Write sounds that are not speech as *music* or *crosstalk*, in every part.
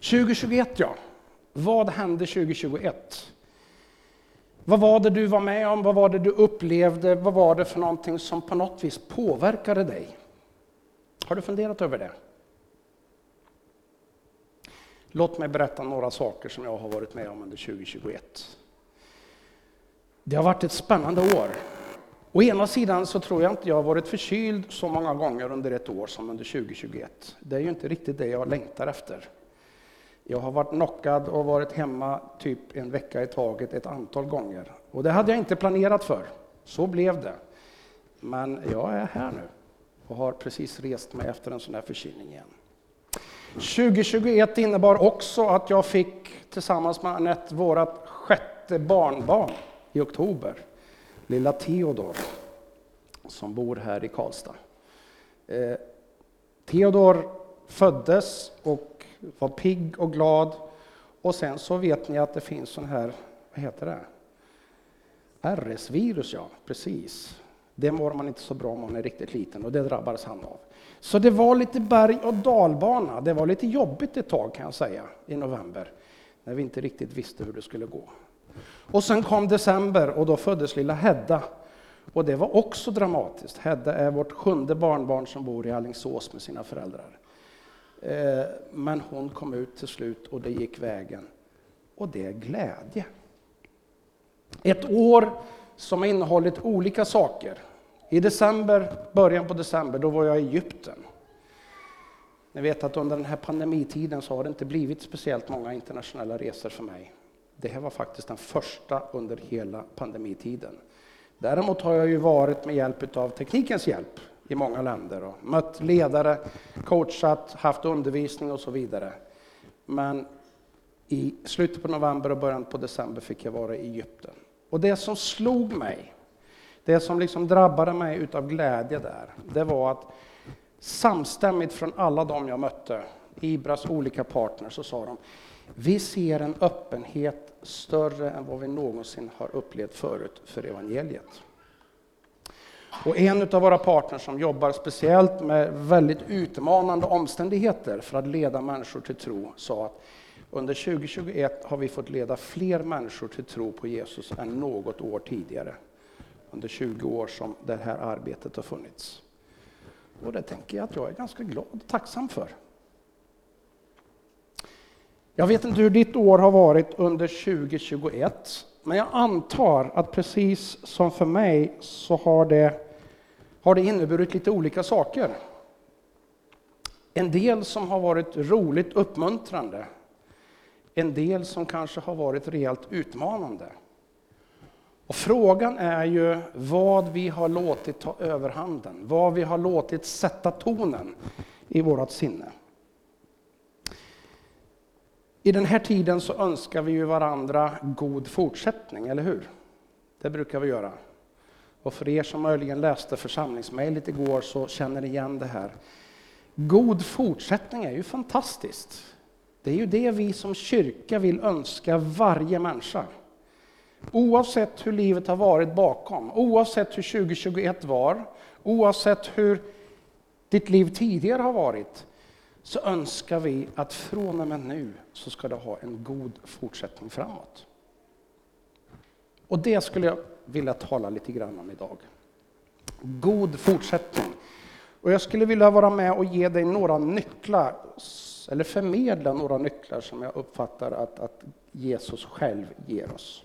2021 ja, vad hände 2021? Vad var det du var med om? Vad var det du upplevde? Vad var det för någonting som på något vis påverkade dig? Har du funderat över det? Låt mig berätta några saker som jag har varit med om under 2021. Det har varit ett spännande år. Å ena sidan så tror jag inte jag har varit förkyld så många gånger under ett år som under 2021. Det är ju inte riktigt det jag längtar efter. Jag har varit knockad och varit hemma typ en vecka i taget ett antal gånger. Och det hade jag inte planerat för. Så blev det. Men jag är här nu och har precis rest mig efter en sån här förkylning igen. 2021 innebar också att jag fick tillsammans med Anette vårt sjätte barnbarn i oktober. Lilla Theodor som bor här i Karlstad. Eh, Theodor föddes och var pigg och glad. Och sen så vet ni att det finns sån här, vad heter det? RS-virus, ja, precis. Det mår man inte så bra om man är riktigt liten och det drabbades han av. Så det var lite berg och dalbana. Det var lite jobbigt ett tag kan jag säga i november när vi inte riktigt visste hur det skulle gå. Och sen kom december och då föddes lilla Hedda. Och det var också dramatiskt. Hedda är vårt sjunde barnbarn som bor i Allingsås med sina föräldrar. Eh, men hon kom ut till slut och det gick vägen. Och det är glädje. Ett år som har innehållit olika saker. I december, början på december, då var jag i Egypten. Ni vet att under den här pandemitiden så har det inte blivit speciellt många internationella resor för mig. Det här var faktiskt den första under hela pandemitiden. Däremot har jag ju varit med hjälp av teknikens hjälp i många länder och mött ledare, coachat, haft undervisning och så vidare. Men i slutet på november och början på december fick jag vara i Egypten. Och det som slog mig, det som liksom drabbade mig utav glädje där, det var att samstämmigt från alla de jag mötte, Ibras olika partners, så sa de vi ser en öppenhet större än vad vi någonsin har upplevt förut för evangeliet. Och en av våra partners som jobbar speciellt med väldigt utmanande omständigheter för att leda människor till tro sa att under 2021 har vi fått leda fler människor till tro på Jesus än något år tidigare. Under 20 år som det här arbetet har funnits. Och det tänker jag att jag är ganska glad och tacksam för. Jag vet inte hur ditt år har varit under 2021, men jag antar att precis som för mig så har det har det inneburit lite olika saker. En del som har varit roligt uppmuntrande. En del som kanske har varit rejält utmanande. Och frågan är ju vad vi har låtit ta överhanden, vad vi har låtit sätta tonen i vårt sinne. I den här tiden så önskar vi ju varandra god fortsättning, eller hur? Det brukar vi göra. Och för er som möjligen läste församlingsmejlet igår så känner ni igen det här. God fortsättning är ju fantastiskt. Det är ju det vi som kyrka vill önska varje människa. Oavsett hur livet har varit bakom, oavsett hur 2021 var, oavsett hur ditt liv tidigare har varit, så önskar vi att från och med nu så ska det ha en god fortsättning framåt. Och det skulle jag vilja tala lite grann om idag. God fortsättning. Och jag skulle vilja vara med och ge dig några nycklar, eller förmedla några nycklar som jag uppfattar att, att Jesus själv ger oss.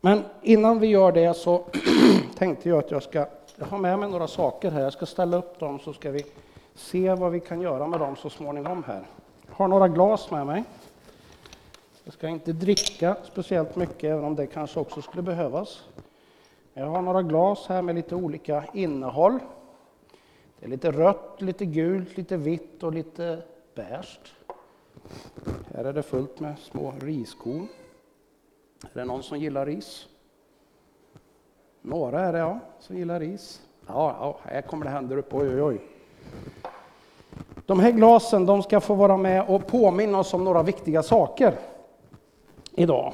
Men innan vi gör det så *clears throat* tänkte jag att jag ska jag har med mig några saker här. Jag ska ställa upp dem så ska vi se vad vi kan göra med dem så småningom här. Jag har några glas med mig. Jag ska inte dricka speciellt mycket, även om det kanske också skulle behövas. Jag har några glas här med lite olika innehåll. Det är lite rött, lite gult, lite vitt och lite beige. Här är det fullt med små riskorn. Är det någon som gillar ris? Några är det ja, som gillar ris. Ja, ja här kommer det händer upp. Oj, oj, oj. De här glasen de ska få vara med och påminna oss om några viktiga saker idag.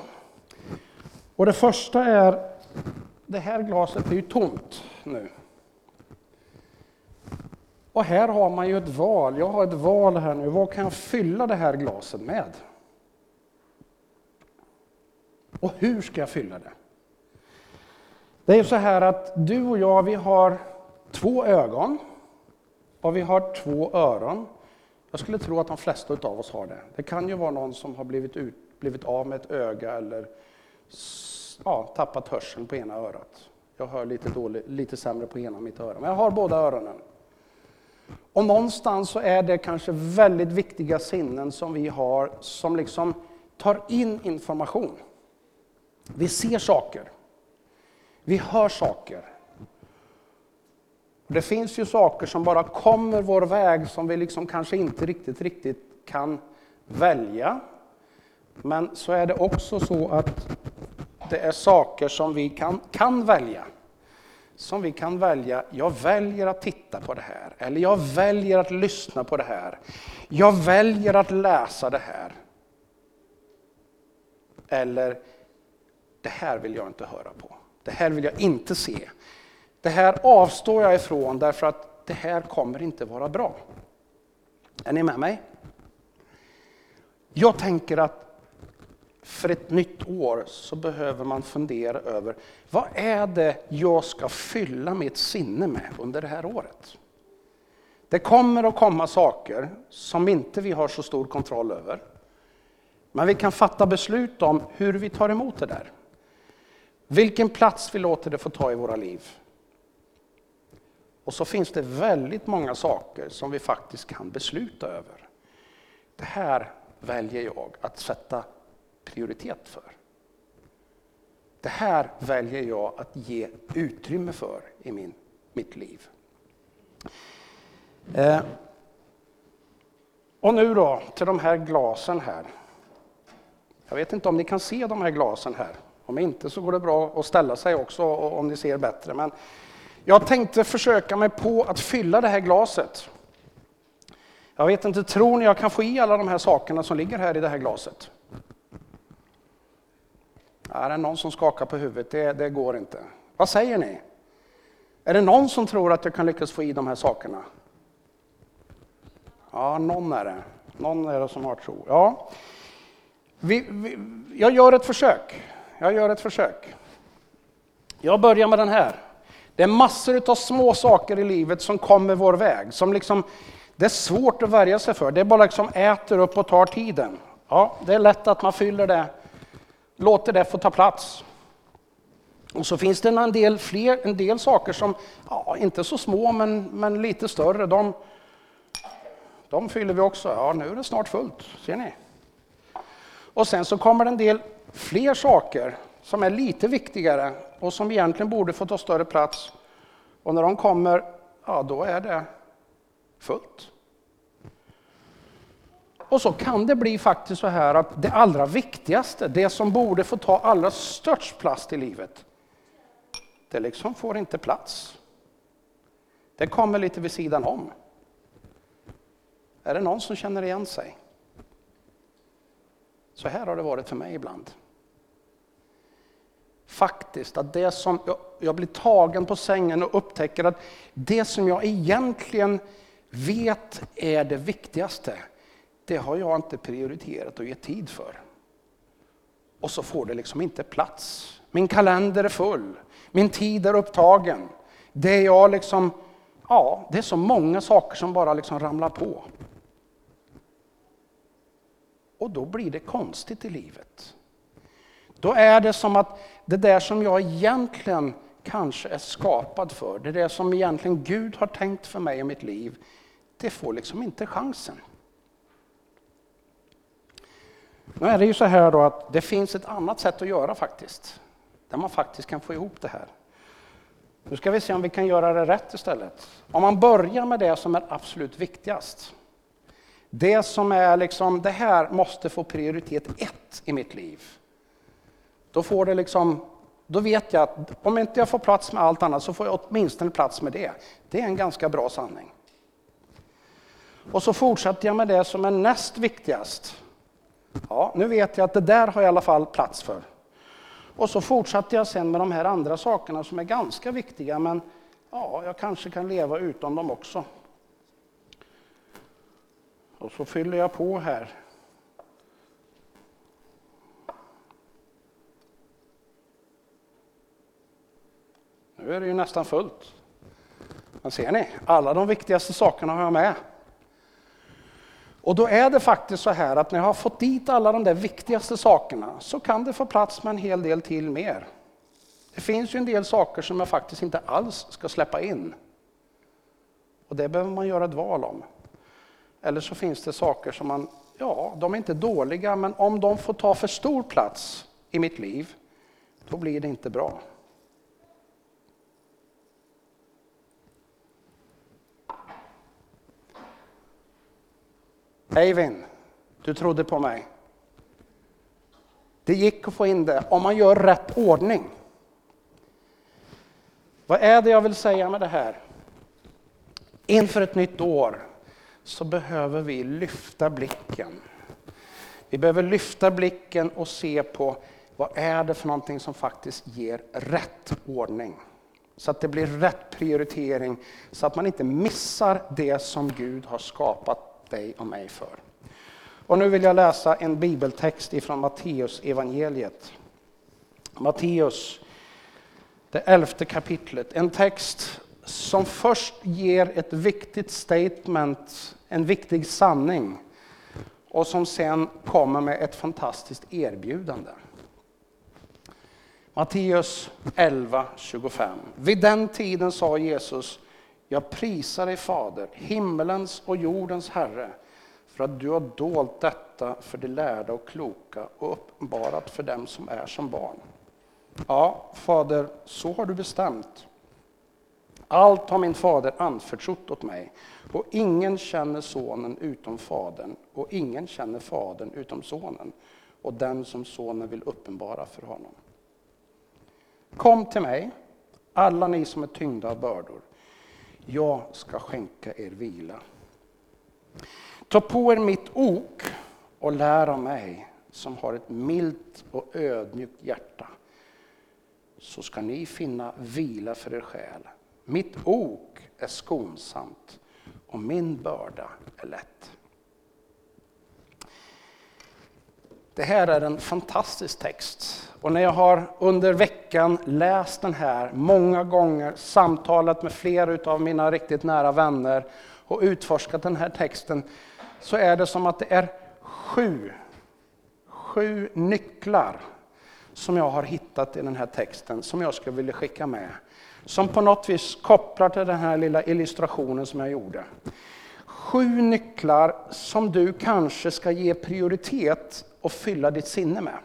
Och det första är, det här glaset är ju tomt nu. Och här har man ju ett val. Jag har ett val här nu. Vad kan jag fylla det här glaset med? Och hur ska jag fylla det? Det är ju så här att du och jag, vi har två ögon och vi har två öron. Jag skulle tro att de flesta av oss har det. Det kan ju vara någon som har blivit, ut, blivit av med ett öga eller ja, tappat hörseln på ena örat. Jag hör lite, dåligt, lite sämre på ena mitt öra, men jag har båda öronen. Och någonstans så är det kanske väldigt viktiga sinnen som vi har som liksom tar in information. Vi ser saker. Vi hör saker. Det finns ju saker som bara kommer vår väg som vi liksom kanske inte riktigt, riktigt kan välja. Men så är det också så att det är saker som vi kan, kan välja. Som vi kan välja, jag väljer att titta på det här. Eller jag väljer att lyssna på det här. Jag väljer att läsa det här. Eller, det här vill jag inte höra på. Det här vill jag inte se. Det här avstår jag ifrån därför att det här kommer inte vara bra. Är ni med mig? Jag tänker att för ett nytt år så behöver man fundera över vad är det jag ska fylla mitt sinne med under det här året? Det kommer att komma saker som inte vi har så stor kontroll över. Men vi kan fatta beslut om hur vi tar emot det där. Vilken plats vi låter det få ta i våra liv. Och så finns det väldigt många saker som vi faktiskt kan besluta över. Det här väljer jag att sätta prioritet för. Det här väljer jag att ge utrymme för i min, mitt liv. Eh. Och nu då till de här glasen här. Jag vet inte om ni kan se de här glasen här. Om inte så går det bra att ställa sig också om ni ser bättre. Men jag tänkte försöka mig på att fylla det här glaset. Jag vet inte, tror ni jag kan få i alla de här sakerna som ligger här i det här glaset? Är det någon som skakar på huvudet? Det, det går inte. Vad säger ni? Är det någon som tror att jag kan lyckas få i de här sakerna? Ja, någon är det. Någon är det som har tro. Ja. Vi, vi, jag gör ett försök. Jag gör ett försök. Jag börjar med den här. Det är massor av små saker i livet som kommer vår väg. Som liksom, det är svårt att värja sig för. Det är bara liksom äter upp och tar tiden. Ja, det är lätt att man fyller det låter det få ta plats. Och så finns det en del, fler, en del saker som, ja, inte så små men, men lite större. De, de fyller vi också. Ja, nu är det snart fullt, ser ni. Och sen så kommer det en del fler saker som är lite viktigare och som egentligen borde få ta större plats. Och när de kommer, ja då är det fullt. Och så kan det bli faktiskt så här att det allra viktigaste, det som borde få ta allra störst plats i livet, det liksom får inte plats. Det kommer lite vid sidan om. Är det någon som känner igen sig? Så här har det varit för mig ibland. Faktiskt, att det som jag, jag blir tagen på sängen och upptäcker att det som jag egentligen vet är det viktigaste, det har jag inte prioriterat och gett tid för. Och så får det liksom inte plats. Min kalender är full, min tid är upptagen. Det är jag liksom, ja, det är så många saker som bara liksom ramlar på. Och då blir det konstigt i livet. Då är det som att det där som jag egentligen kanske är skapad för, det där som egentligen Gud har tänkt för mig i mitt liv, det får liksom inte chansen. Nu är det ju så här då att det finns ett annat sätt att göra faktiskt. Där man faktiskt kan få ihop det här. Nu ska vi se om vi kan göra det rätt istället. Om man börjar med det som är absolut viktigast. Det som är liksom, det här måste få prioritet ett i mitt liv. Då får det liksom, då vet jag att om inte jag får plats med allt annat så får jag åtminstone plats med det. Det är en ganska bra sanning. Och så fortsätter jag med det som är näst viktigast. Ja, nu vet jag att det där har jag i alla fall plats för. Och så fortsatte jag sen med de här andra sakerna som är ganska viktiga, men ja, jag kanske kan leva utan dem också. Och så fyller jag på här. Nu är det ju nästan fullt. Men ser ni, alla de viktigaste sakerna har jag med. Och då är det faktiskt så här att när jag har fått dit alla de där viktigaste sakerna så kan det få plats med en hel del till mer. Det finns ju en del saker som jag faktiskt inte alls ska släppa in. Och det behöver man göra ett val om. Eller så finns det saker som man, ja, de är inte dåliga, men om de får ta för stor plats i mitt liv, då blir det inte bra. Eivind, du trodde på mig. Det gick att få in det om man gör rätt ordning. Vad är det jag vill säga med det här? Inför ett nytt år så behöver vi lyfta blicken. Vi behöver lyfta blicken och se på vad är det för någonting som faktiskt ger rätt ordning. Så att det blir rätt prioritering, så att man inte missar det som Gud har skapat dig och mig för. Och nu vill jag läsa en bibeltext ifrån Matteus evangeliet. Matteus, det elfte kapitlet. En text som först ger ett viktigt statement, en viktig sanning och som sen kommer med ett fantastiskt erbjudande. Matteus 11.25. Vid den tiden sa Jesus, jag prisar dig Fader, himmelens och jordens Herre, för att du har dolt detta för de lärda och kloka och uppenbarat för dem som är som barn. Ja, Fader, så har du bestämt. Allt har min fader anförtrott åt mig, och ingen känner sonen utom fadern, och ingen känner fadern utom sonen, och den som sonen vill uppenbara för honom. Kom till mig, alla ni som är tyngda av bördor. Jag ska skänka er vila. Ta på er mitt ok och lär av mig, som har ett milt och ödmjukt hjärta, så ska ni finna vila för er själ. Mitt ok är skonsamt och min börda är lätt. Det här är en fantastisk text. Och när jag har under veckan läst den här många gånger, samtalat med flera av mina riktigt nära vänner och utforskat den här texten, så är det som att det är sju, sju nycklar som jag har hittat i den här texten som jag skulle vilja skicka med som på något vis kopplar till den här lilla illustrationen som jag gjorde. Sju nycklar som du kanske ska ge prioritet och fylla ditt sinne med.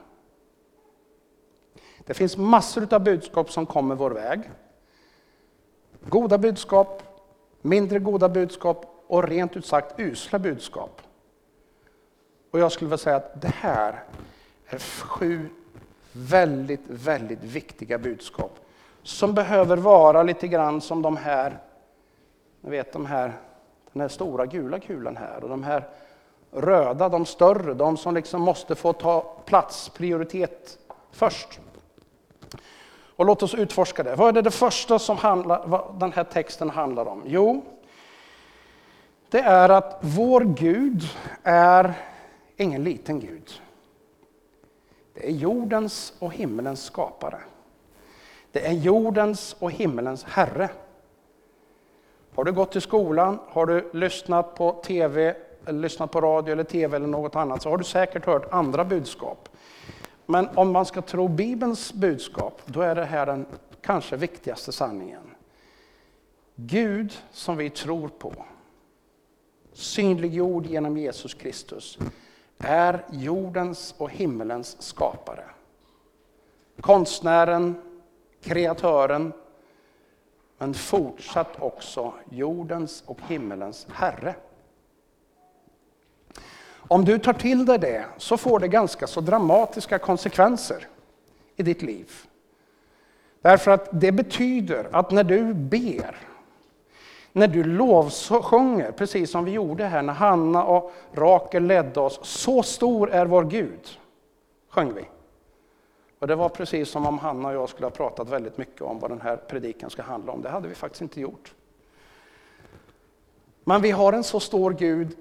Det finns massor av budskap som kommer vår väg. Goda budskap, mindre goda budskap och rent ut sagt usla budskap. Och jag skulle vilja säga att det här är sju väldigt, väldigt viktiga budskap som behöver vara lite grann som de här, ni vet de här, den här stora gula kulan här och de här röda, de större, de som liksom måste få ta plats, prioritet först. Och låt oss utforska det. Vad är det, det första som handlar, vad den här texten handlar om? Jo, det är att vår Gud är ingen liten Gud. Det är jordens och himmelens skapare. Det är jordens och himmelens Herre. Har du gått till skolan, har du lyssnat på TV, lyssnat på radio eller TV eller något annat så har du säkert hört andra budskap. Men om man ska tro Bibelns budskap, då är det här den kanske viktigaste sanningen. Gud som vi tror på, synliggjord genom Jesus Kristus, är jordens och himmelens skapare. Konstnären, kreatören, men fortsatt också jordens och himmelens Herre. Om du tar till dig det så får det ganska så dramatiska konsekvenser i ditt liv. Därför att det betyder att när du ber, när du lovsjunger, precis som vi gjorde här när Hanna och Rakel ledde oss, så stor är vår Gud, sjöng vi. Och det var precis som om Hanna och jag skulle ha pratat väldigt mycket om vad den här predikan ska handla om. Det hade vi faktiskt inte gjort. Men vi har en så stor Gud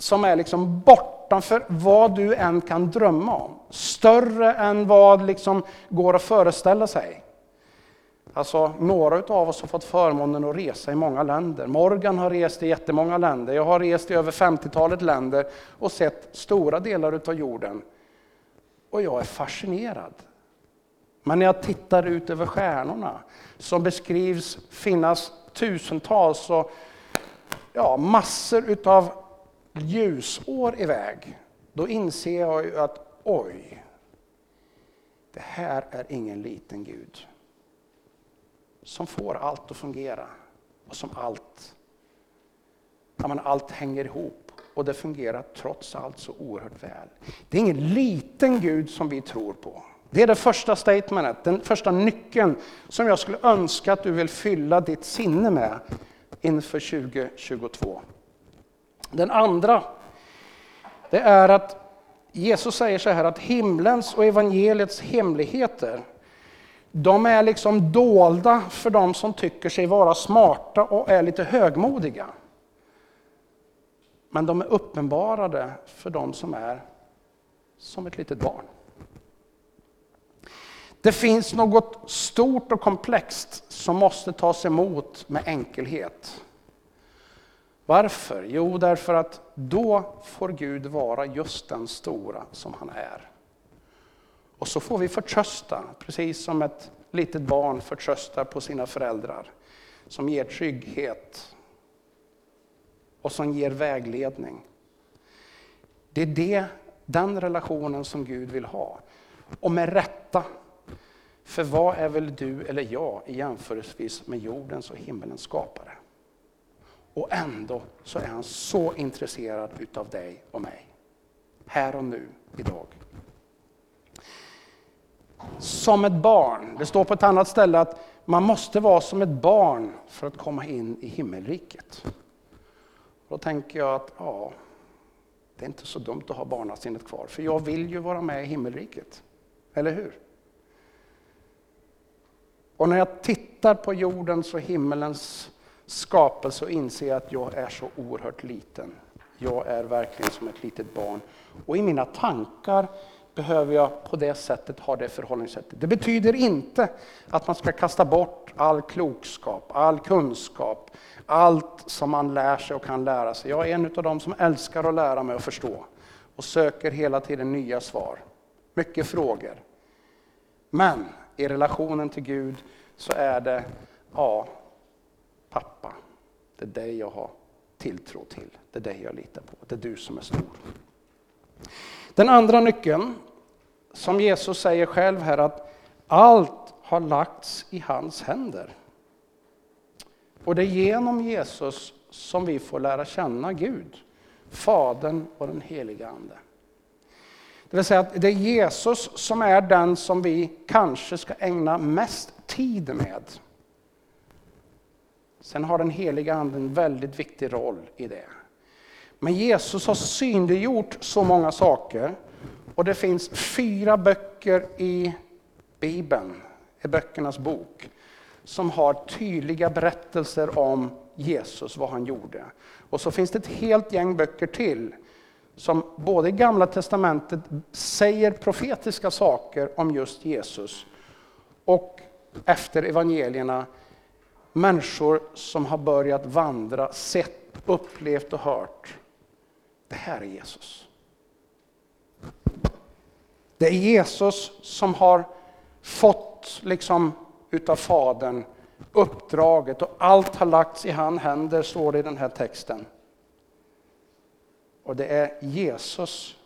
som är liksom bortanför vad du än kan drömma om. Större än vad liksom går att föreställa sig. Alltså, några av oss har fått förmånen att resa i många länder. Morgan har rest i jättemånga länder. Jag har rest i över 50-talet länder och sett stora delar av jorden. Och jag är fascinerad. Men när jag tittar ut över stjärnorna som beskrivs finnas tusentals och ja, massor utav ljusår iväg, då inser jag ju att oj, det här är ingen liten Gud som får allt att fungera och som allt, ja, men allt hänger ihop och det fungerar trots allt så oerhört väl. Det är ingen liten Gud som vi tror på. Det är det första statementet, den första nyckeln som jag skulle önska att du vill fylla ditt sinne med inför 2022. Den andra, det är att Jesus säger så här att himlens och evangeliets hemligheter, de är liksom dolda för de som tycker sig vara smarta och är lite högmodiga. Men de är uppenbarade för de som är som ett litet barn. Det finns något stort och komplext som måste tas emot med enkelhet. Varför? Jo, därför att då får Gud vara just den stora som han är. Och så får vi förtrösta, precis som ett litet barn förtröstar på sina föräldrar. Som ger trygghet och som ger vägledning. Det är det, den relationen som Gud vill ha. Och med rätta. För vad är väl du eller jag i jämförelsevis med jordens och himmelens skapare? Och ändå så är han så intresserad utav dig och mig. Här och nu, idag. Som ett barn. Det står på ett annat ställe att man måste vara som ett barn för att komma in i himmelriket. Då tänker jag att ja, det är inte så dumt att ha barnasinnet kvar, för jag vill ju vara med i himmelriket. Eller hur? Och när jag tittar på jordens och himmelens skapelse och inse att jag är så oerhört liten. Jag är verkligen som ett litet barn. Och i mina tankar behöver jag på det sättet ha det förhållningssättet. Det betyder inte att man ska kasta bort all klokskap, all kunskap, allt som man lär sig och kan lära sig. Jag är en av dem som älskar att lära mig och förstå och söker hela tiden nya svar. Mycket frågor. Men i relationen till Gud så är det, ja, pappa, det är dig jag har tilltro till. Det är dig jag litar på. Det är du som är stor. Den andra nyckeln, som Jesus säger själv här, att allt har lagts i hans händer. Och det är genom Jesus som vi får lära känna Gud, Fadern och den heliga Ande. Det vill säga att det är Jesus som är den som vi kanske ska ägna mest tid med. Sen har den heliga Ande en väldigt viktig roll i det. Men Jesus har synliggjort så många saker och det finns fyra böcker i Bibeln, i böckernas bok, som har tydliga berättelser om Jesus, vad han gjorde. Och så finns det ett helt gäng böcker till som både i Gamla Testamentet säger profetiska saker om just Jesus och efter evangelierna människor som har börjat vandra, sett, upplevt och hört. Det här är Jesus. Det är Jesus som har fått liksom utav Fadern uppdraget och allt har lagts i hans händer, står det i den här texten. Och det är Jesus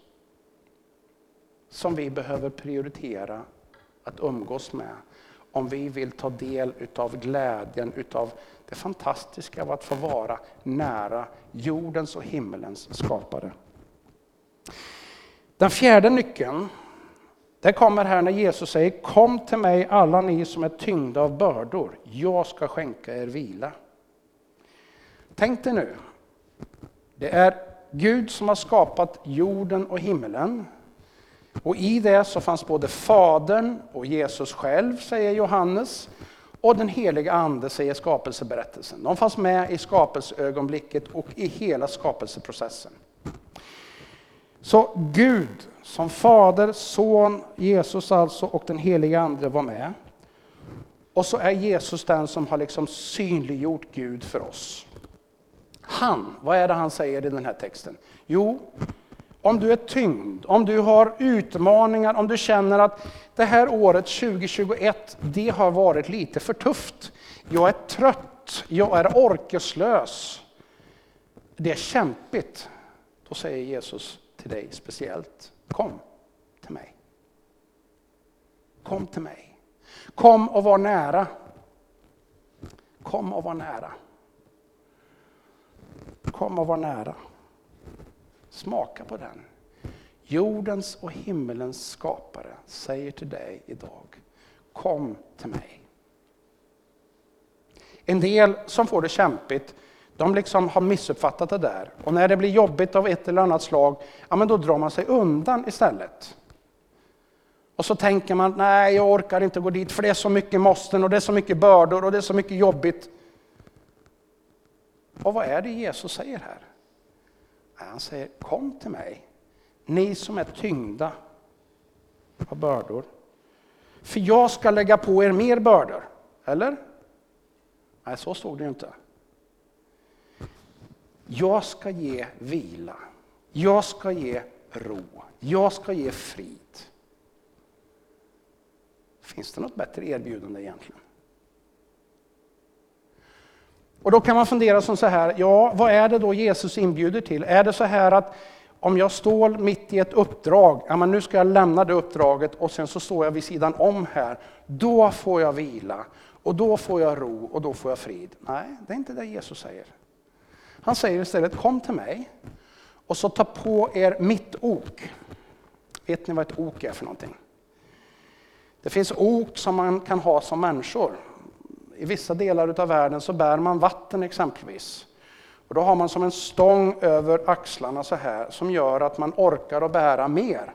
som vi behöver prioritera att umgås med om vi vill ta del utav glädjen, utav det fantastiska av att få vara nära jordens och himmelens skapare. Den fjärde nyckeln, det kommer här när Jesus säger Kom till mig alla ni som är tyngda av bördor, jag ska skänka er vila. Tänk dig nu, det är Gud som har skapat jorden och himmelen. Och i det så fanns både Fadern och Jesus själv, säger Johannes, och den heliga Ande, säger skapelseberättelsen. De fanns med i skapelseögonblicket och i hela skapelseprocessen. Så Gud som Fader, Son, Jesus alltså och den heliga Ande var med. Och så är Jesus den som har liksom synliggjort Gud för oss. Han, vad är det han säger i den här texten? Jo, om du är tyngd, om du har utmaningar, om du känner att det här året 2021, det har varit lite för tufft. Jag är trött, jag är orkeslös. Det är kämpigt. Då säger Jesus till dig speciellt, kom till mig. Kom till mig. Kom och var nära. Kom och var nära. Kom och var nära. Smaka på den. Jordens och himmelens skapare säger till dig idag, kom till mig. En del som får det kämpigt, de liksom har missuppfattat det där. Och när det blir jobbigt av ett eller annat slag, ja men då drar man sig undan istället. Och så tänker man, nej jag orkar inte gå dit för det är så mycket måsten och det är så mycket bördor och det är så mycket jobbigt. Och vad är det Jesus säger här? Han säger, kom till mig, ni som är tyngda av bördor. För jag ska lägga på er mer bördor. Eller? Nej, så stod det ju inte. Jag ska ge vila. Jag ska ge ro. Jag ska ge frid. Finns det något bättre erbjudande egentligen? Och då kan man fundera som så här, ja vad är det då Jesus inbjuder till? Är det så här att om jag står mitt i ett uppdrag, ja men nu ska jag lämna det uppdraget och sen så står jag vid sidan om här, då får jag vila och då får jag ro och då får jag frid. Nej, det är inte det Jesus säger. Han säger istället, kom till mig och så ta på er mitt ok. Vet ni vad ett ok är för någonting? Det finns ok som man kan ha som människor i vissa delar av världen så bär man vatten exempelvis. Och då har man som en stång över axlarna så här som gör att man orkar att bära mer.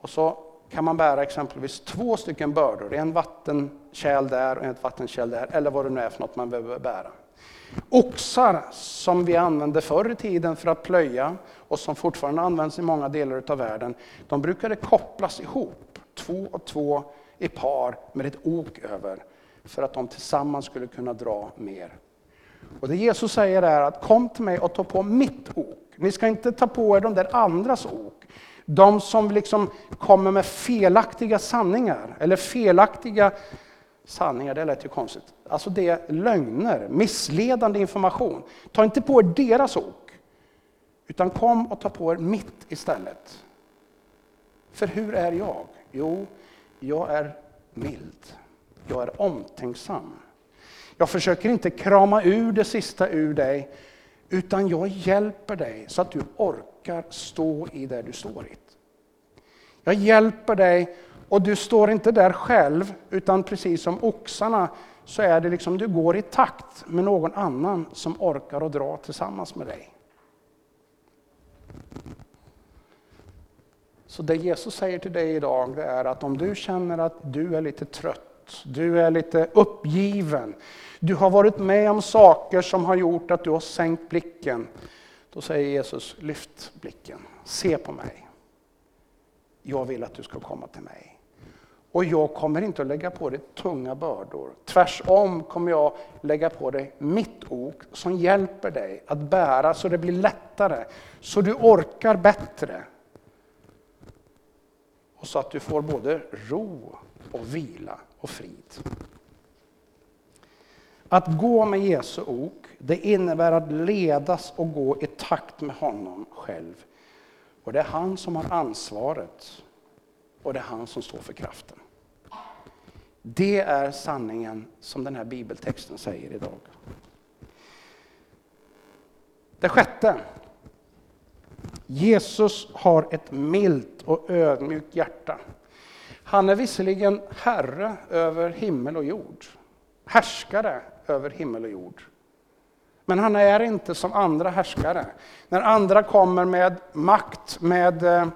Och så kan man bära exempelvis två stycken bördor, en vattenkärl där och ett vattenkärl där, eller vad det nu är för något man behöver bära. Oxar som vi använde förr i tiden för att plöja och som fortfarande används i många delar av världen, de brukade kopplas ihop, två och två i par med ett ok över för att de tillsammans skulle kunna dra mer. Och det Jesus säger är att kom till mig och ta på mitt ok. Ni ska inte ta på er de där andras ok. De som liksom kommer med felaktiga sanningar, eller felaktiga sanningar, det lät ju konstigt. Alltså det är lögner, missledande information. Ta inte på er deras ok, utan kom och ta på er mitt istället. För hur är jag? Jo, jag är mild. Jag är omtänksam. Jag försöker inte krama ur det sista ur dig, utan jag hjälper dig så att du orkar stå i det du står i. Jag hjälper dig och du står inte där själv, utan precis som oxarna så är det liksom du går i takt med någon annan som orkar och dra tillsammans med dig. Så det Jesus säger till dig idag det är att om du känner att du är lite trött du är lite uppgiven. Du har varit med om saker som har gjort att du har sänkt blicken. Då säger Jesus, lyft blicken, se på mig. Jag vill att du ska komma till mig. Och jag kommer inte att lägga på dig tunga bördor. Tvärsom kommer jag lägga på dig mitt ok som hjälper dig att bära så det blir lättare, så du orkar bättre. Och så att du får både ro och vila och frid. Att gå med Jesu ok, det innebär att ledas och gå i takt med honom själv. Och det är han som har ansvaret och det är han som står för kraften. Det är sanningen som den här bibeltexten säger idag. Det sjätte. Jesus har ett milt och ödmjukt hjärta. Han är visserligen herre över himmel och jord, härskare över himmel och jord. Men han är inte som andra härskare. När andra kommer med makt, med, eh,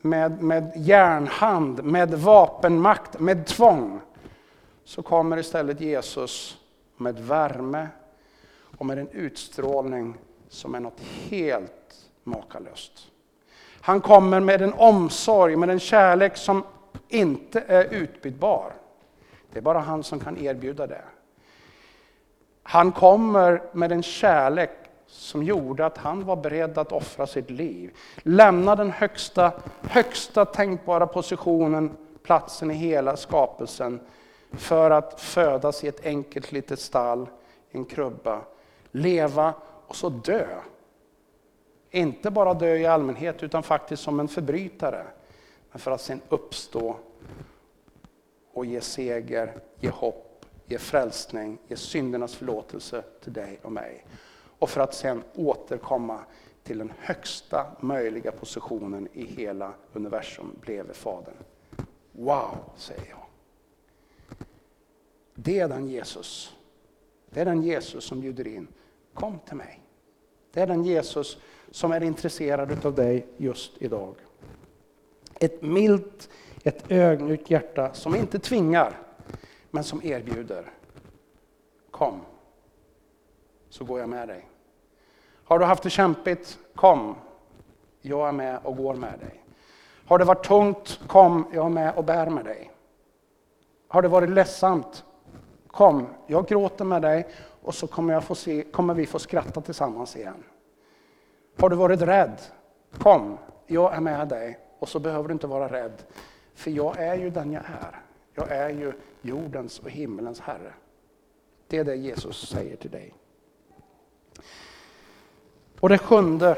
med, med järnhand, med vapenmakt, med tvång, så kommer istället Jesus med värme och med en utstrålning som är något helt makalöst. Han kommer med en omsorg, med en kärlek som inte är utbytbar. Det är bara han som kan erbjuda det. Han kommer med en kärlek som gjorde att han var beredd att offra sitt liv. Lämna den högsta, högsta tänkbara positionen, platsen i hela skapelsen för att födas i ett enkelt litet stall, en krubba, leva och så dö. Inte bara dö i allmänhet utan faktiskt som en förbrytare. Men för att sen uppstå och ge seger, ge hopp, ge frälsning, ge syndernas förlåtelse till dig och mig. Och för att sen återkomma till den högsta möjliga positionen i hela universum bredvid Fadern. Wow, säger jag. Det är den Jesus. Det är den Jesus som bjuder in. Kom till mig. Det är den Jesus som är intresserad av dig just idag. Ett milt, ett ödmjukt hjärta som inte tvingar, men som erbjuder. Kom, så går jag med dig. Har du haft det kämpigt? Kom, jag är med och går med dig. Har det varit tungt? Kom, jag är med och bär med dig. Har det varit ledsamt? Kom, jag gråter med dig och så kommer, jag få se, kommer vi få skratta tillsammans igen. Har du varit rädd? Kom, jag är med dig och så behöver du inte vara rädd. För jag är ju den jag är. Jag är ju jordens och himmelens Herre. Det är det Jesus säger till dig. Och det sjunde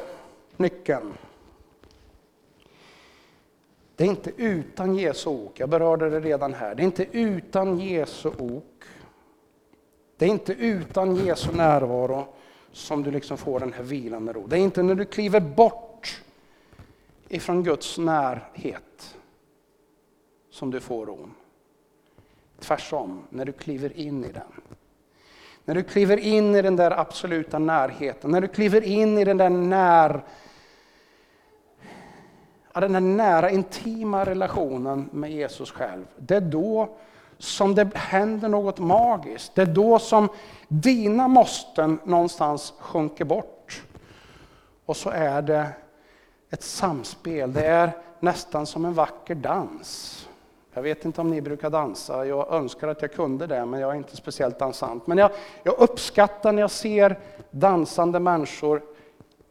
nyckeln. Det är inte utan Jesu ok, jag berörde det redan här. Det är inte utan Jesu ok. Det är inte utan Jesu närvaro som du liksom får den här vilande ro. Det är inte när du kliver bort ifrån Guds närhet som du får ron. Tvärtom, när du kliver in i den. När du kliver in i den där absoluta närheten, när du kliver in i den där när, den där nära intima relationen med Jesus själv. Det är då som det händer något magiskt. Det är då som dina måsten någonstans sjunker bort. Och så är det ett samspel. Det är nästan som en vacker dans. Jag vet inte om ni brukar dansa, jag önskar att jag kunde det, men jag är inte speciellt dansant. Men jag, jag uppskattar när jag ser dansande människor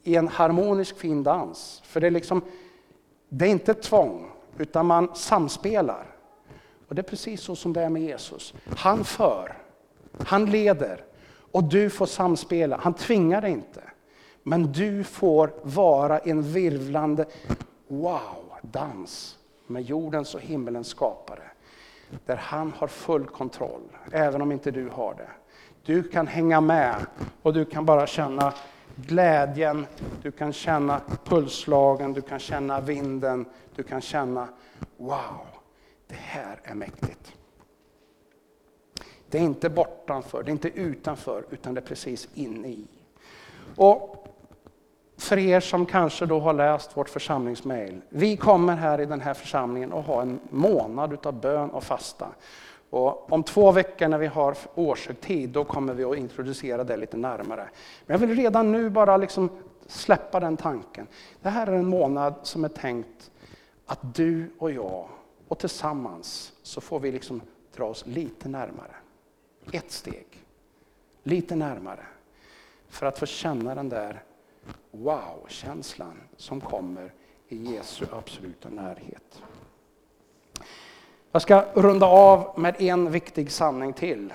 i en harmonisk fin dans. För det är liksom, det är inte tvång, utan man samspelar. Och det är precis så som det är med Jesus. Han för, han leder och du får samspela. Han tvingar dig inte. Men du får vara en virvlande wow-dans med jordens och himmelens skapare. Där han har full kontroll, även om inte du har det. Du kan hänga med och du kan bara känna glädjen, du kan känna pulsslagen, du kan känna vinden, du kan känna wow, det här är mäktigt. Det är inte bortanför, det är inte utanför, utan det är precis inne i. Och för er som kanske då har läst vårt församlingsmail. Vi kommer här i den här församlingen att ha en månad utav bön och fasta. Och om två veckor när vi har årshögtid, då kommer vi att introducera det lite närmare. Men jag vill redan nu bara liksom släppa den tanken. Det här är en månad som är tänkt att du och jag, och tillsammans, så får vi liksom dra oss lite närmare. Ett steg. Lite närmare. För att få känna den där wow-känslan som kommer i Jesu absoluta närhet. Jag ska runda av med en viktig sanning till.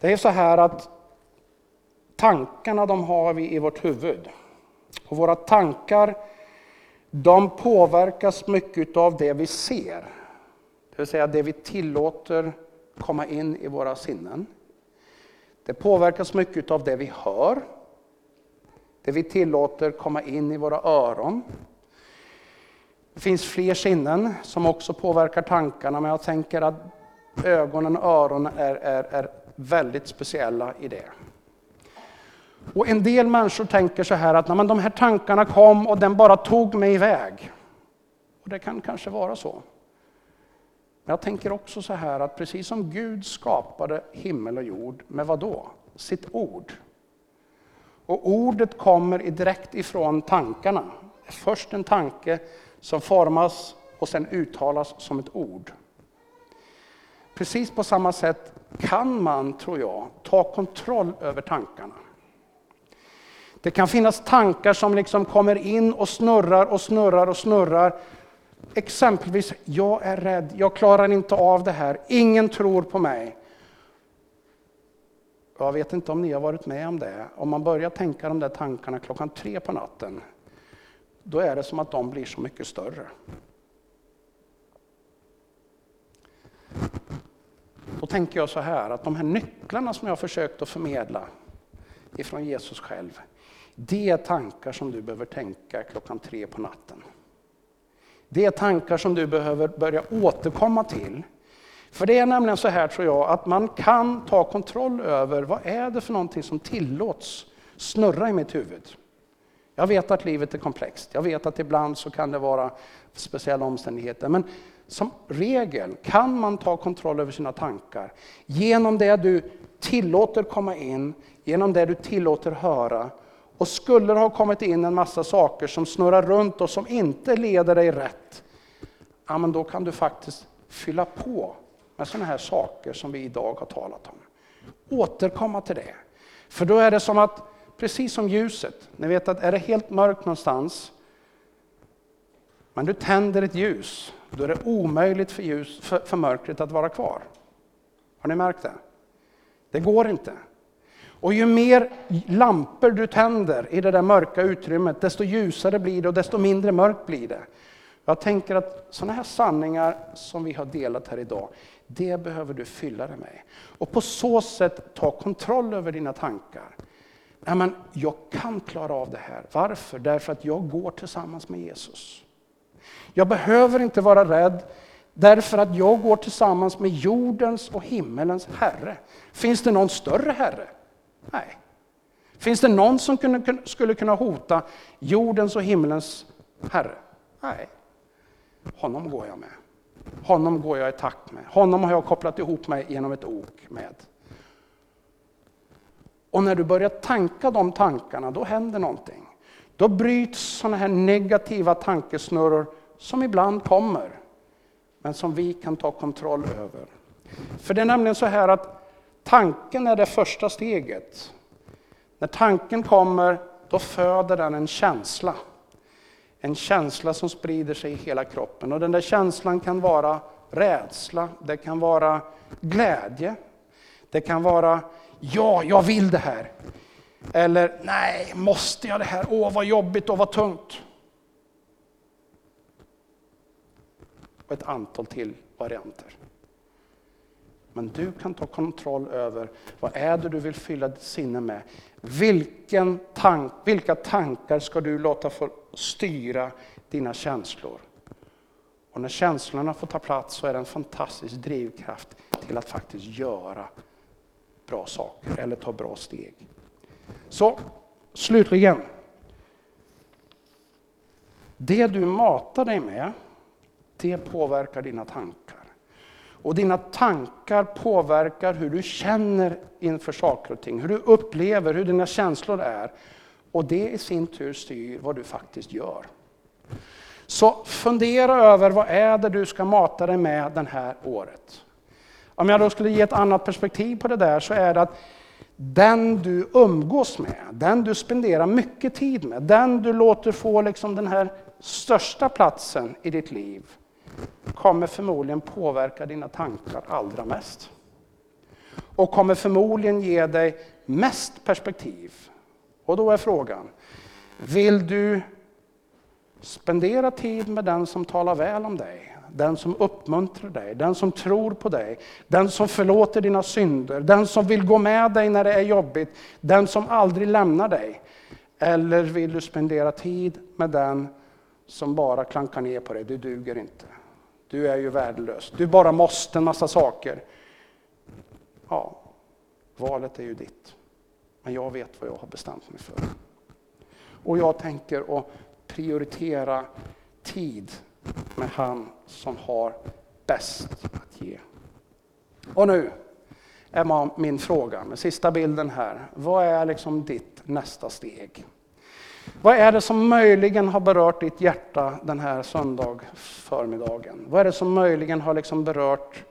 Det är så här att tankarna de har vi i vårt huvud. Och våra tankar de påverkas mycket av det vi ser. Det vill säga det vi tillåter komma in i våra sinnen. Det påverkas mycket av det vi hör det vi tillåter komma in i våra öron. Det finns fler sinnen som också påverkar tankarna, men jag tänker att ögonen och öronen är, är, är väldigt speciella i det. Och En del människor tänker så här att de här tankarna kom och den bara tog mig iväg. Och Det kan kanske vara så. Men jag tänker också så här att precis som Gud skapade himmel och jord med vad då? Sitt ord. Och ordet kommer direkt ifrån tankarna. Först en tanke som formas och sen uttalas som ett ord. Precis på samma sätt kan man, tror jag, ta kontroll över tankarna. Det kan finnas tankar som liksom kommer in och snurrar och snurrar och snurrar. Exempelvis, jag är rädd, jag klarar inte av det här, ingen tror på mig. Jag vet inte om ni har varit med om det. Om man börjar tänka de där tankarna klockan tre på natten, då är det som att de blir så mycket större. Då tänker jag så här att de här nycklarna som jag försökt att förmedla ifrån Jesus själv, det är tankar som du behöver tänka klockan tre på natten. Det är tankar som du behöver börja återkomma till. För det är nämligen så här tror jag, att man kan ta kontroll över vad är det för någonting som tillåts snurra i mitt huvud. Jag vet att livet är komplext, jag vet att ibland så kan det vara speciella omständigheter. Men som regel kan man ta kontroll över sina tankar genom det du tillåter komma in, genom det du tillåter höra. Och skulle det ha kommit in en massa saker som snurrar runt och som inte leder dig rätt, ja men då kan du faktiskt fylla på med sådana här saker som vi idag har talat om. Återkomma till det. För då är det som att, precis som ljuset, ni vet att är det helt mörkt någonstans, men du tänder ett ljus, då är det omöjligt för, ljus, för, för mörkret att vara kvar. Har ni märkt det? Det går inte. Och ju mer lampor du tänder i det där mörka utrymmet, desto ljusare blir det och desto mindre mörkt blir det. Jag tänker att sådana här sanningar som vi har delat här idag, det behöver du fylla dig med. Och på så sätt ta kontroll över dina tankar. Nej, men jag kan klara av det här. Varför? Därför att jag går tillsammans med Jesus. Jag behöver inte vara rädd därför att jag går tillsammans med jordens och himmelens Herre. Finns det någon större Herre? Nej. Finns det någon som skulle kunna hota jordens och himmelens Herre? Nej. Honom går jag med. Honom går jag i takt med. Honom har jag kopplat ihop mig genom ett ok med. Och när du börjar tanka de tankarna, då händer någonting. Då bryts sådana här negativa tankesnurror som ibland kommer, men som vi kan ta kontroll över. För det är nämligen så här att tanken är det första steget. När tanken kommer, då föder den en känsla. En känsla som sprider sig i hela kroppen. Och den där känslan kan vara rädsla, det kan vara glädje, det kan vara ja, jag vill det här. Eller nej, måste jag det här? Åh, vad jobbigt och vad tungt. Och ett antal till varianter. Men du kan ta kontroll över vad är det du vill fylla ditt sinne med. Vilken tank, vilka tankar ska du låta få styra dina känslor? Och när känslorna får ta plats så är det en fantastisk drivkraft till att faktiskt göra bra saker eller ta bra steg. Så slutligen. Det du matar dig med, det påverkar dina tankar. Och dina tankar påverkar hur du känner inför saker och ting, hur du upplever, hur dina känslor är. Och det i sin tur styr vad du faktiskt gör. Så fundera över vad är det du ska mata dig med det här året. Om jag då skulle ge ett annat perspektiv på det där så är det att den du umgås med, den du spenderar mycket tid med, den du låter få liksom den här största platsen i ditt liv, kommer förmodligen påverka dina tankar allra mest. Och kommer förmodligen ge dig mest perspektiv. Och då är frågan, vill du spendera tid med den som talar väl om dig? den som uppmuntrar dig, den som tror på dig, den som förlåter dina synder, den som vill gå med dig när det är jobbigt, den som aldrig lämnar dig. Eller vill du spendera tid med den som bara klankar ner på dig, du duger inte. Du är ju värdelös, du bara måste en massa saker. Ja, valet är ju ditt. Men jag vet vad jag har bestämt mig för. Och jag tänker att prioritera tid med han som har bäst att ge. Och nu, är min fråga med sista bilden här. Vad är liksom ditt nästa steg? Vad är det som möjligen har berört ditt hjärta den här söndag förmiddagen? Vad är det som möjligen har liksom berört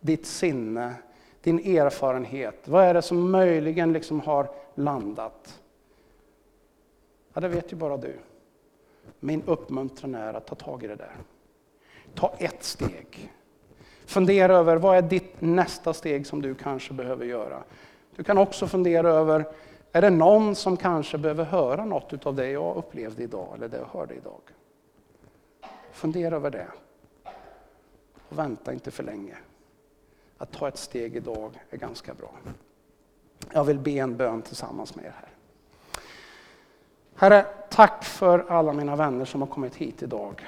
ditt sinne, din erfarenhet? Vad är det som möjligen liksom har landat? Ja, det vet ju bara du. Min uppmuntran är att ta tag i det där. Ta ett steg. Fundera över vad är ditt nästa steg som du kanske behöver göra. Du kan också fundera över, är det någon som kanske behöver höra något av det jag upplevde idag eller det jag hörde idag? Fundera över det. Och vänta inte för länge. Att ta ett steg idag är ganska bra. Jag vill be en bön tillsammans med er här. Herre, tack för alla mina vänner som har kommit hit idag.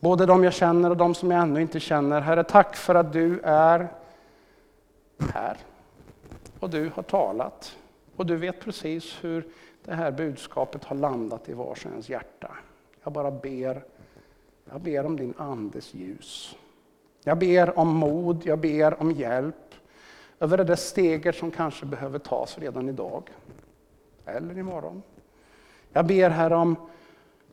Både de jag känner och de som jag ännu inte känner. Herre, tack för att du är här. Och du har talat. Och du vet precis hur det här budskapet har landat i vars ens hjärta. Jag bara ber, jag ber om din andes ljus. Jag ber om mod, jag ber om hjälp över det där steget som kanske behöver tas redan idag. Eller imorgon. Jag ber här om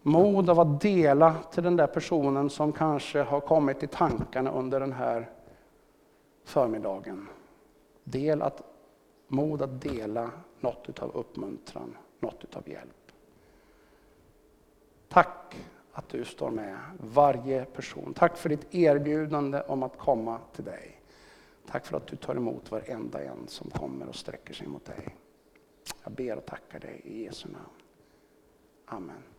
mod av att dela till den där personen som kanske har kommit i tankarna under den här förmiddagen. Del att, mod att dela något utav uppmuntran, något utav hjälp. Tack att du står med varje person. Tack för ditt erbjudande om att komma till dig. Tack för att du tar emot varenda en som kommer och sträcker sig mot dig. Jag ber och tackar dig i Jesu namn. Amen.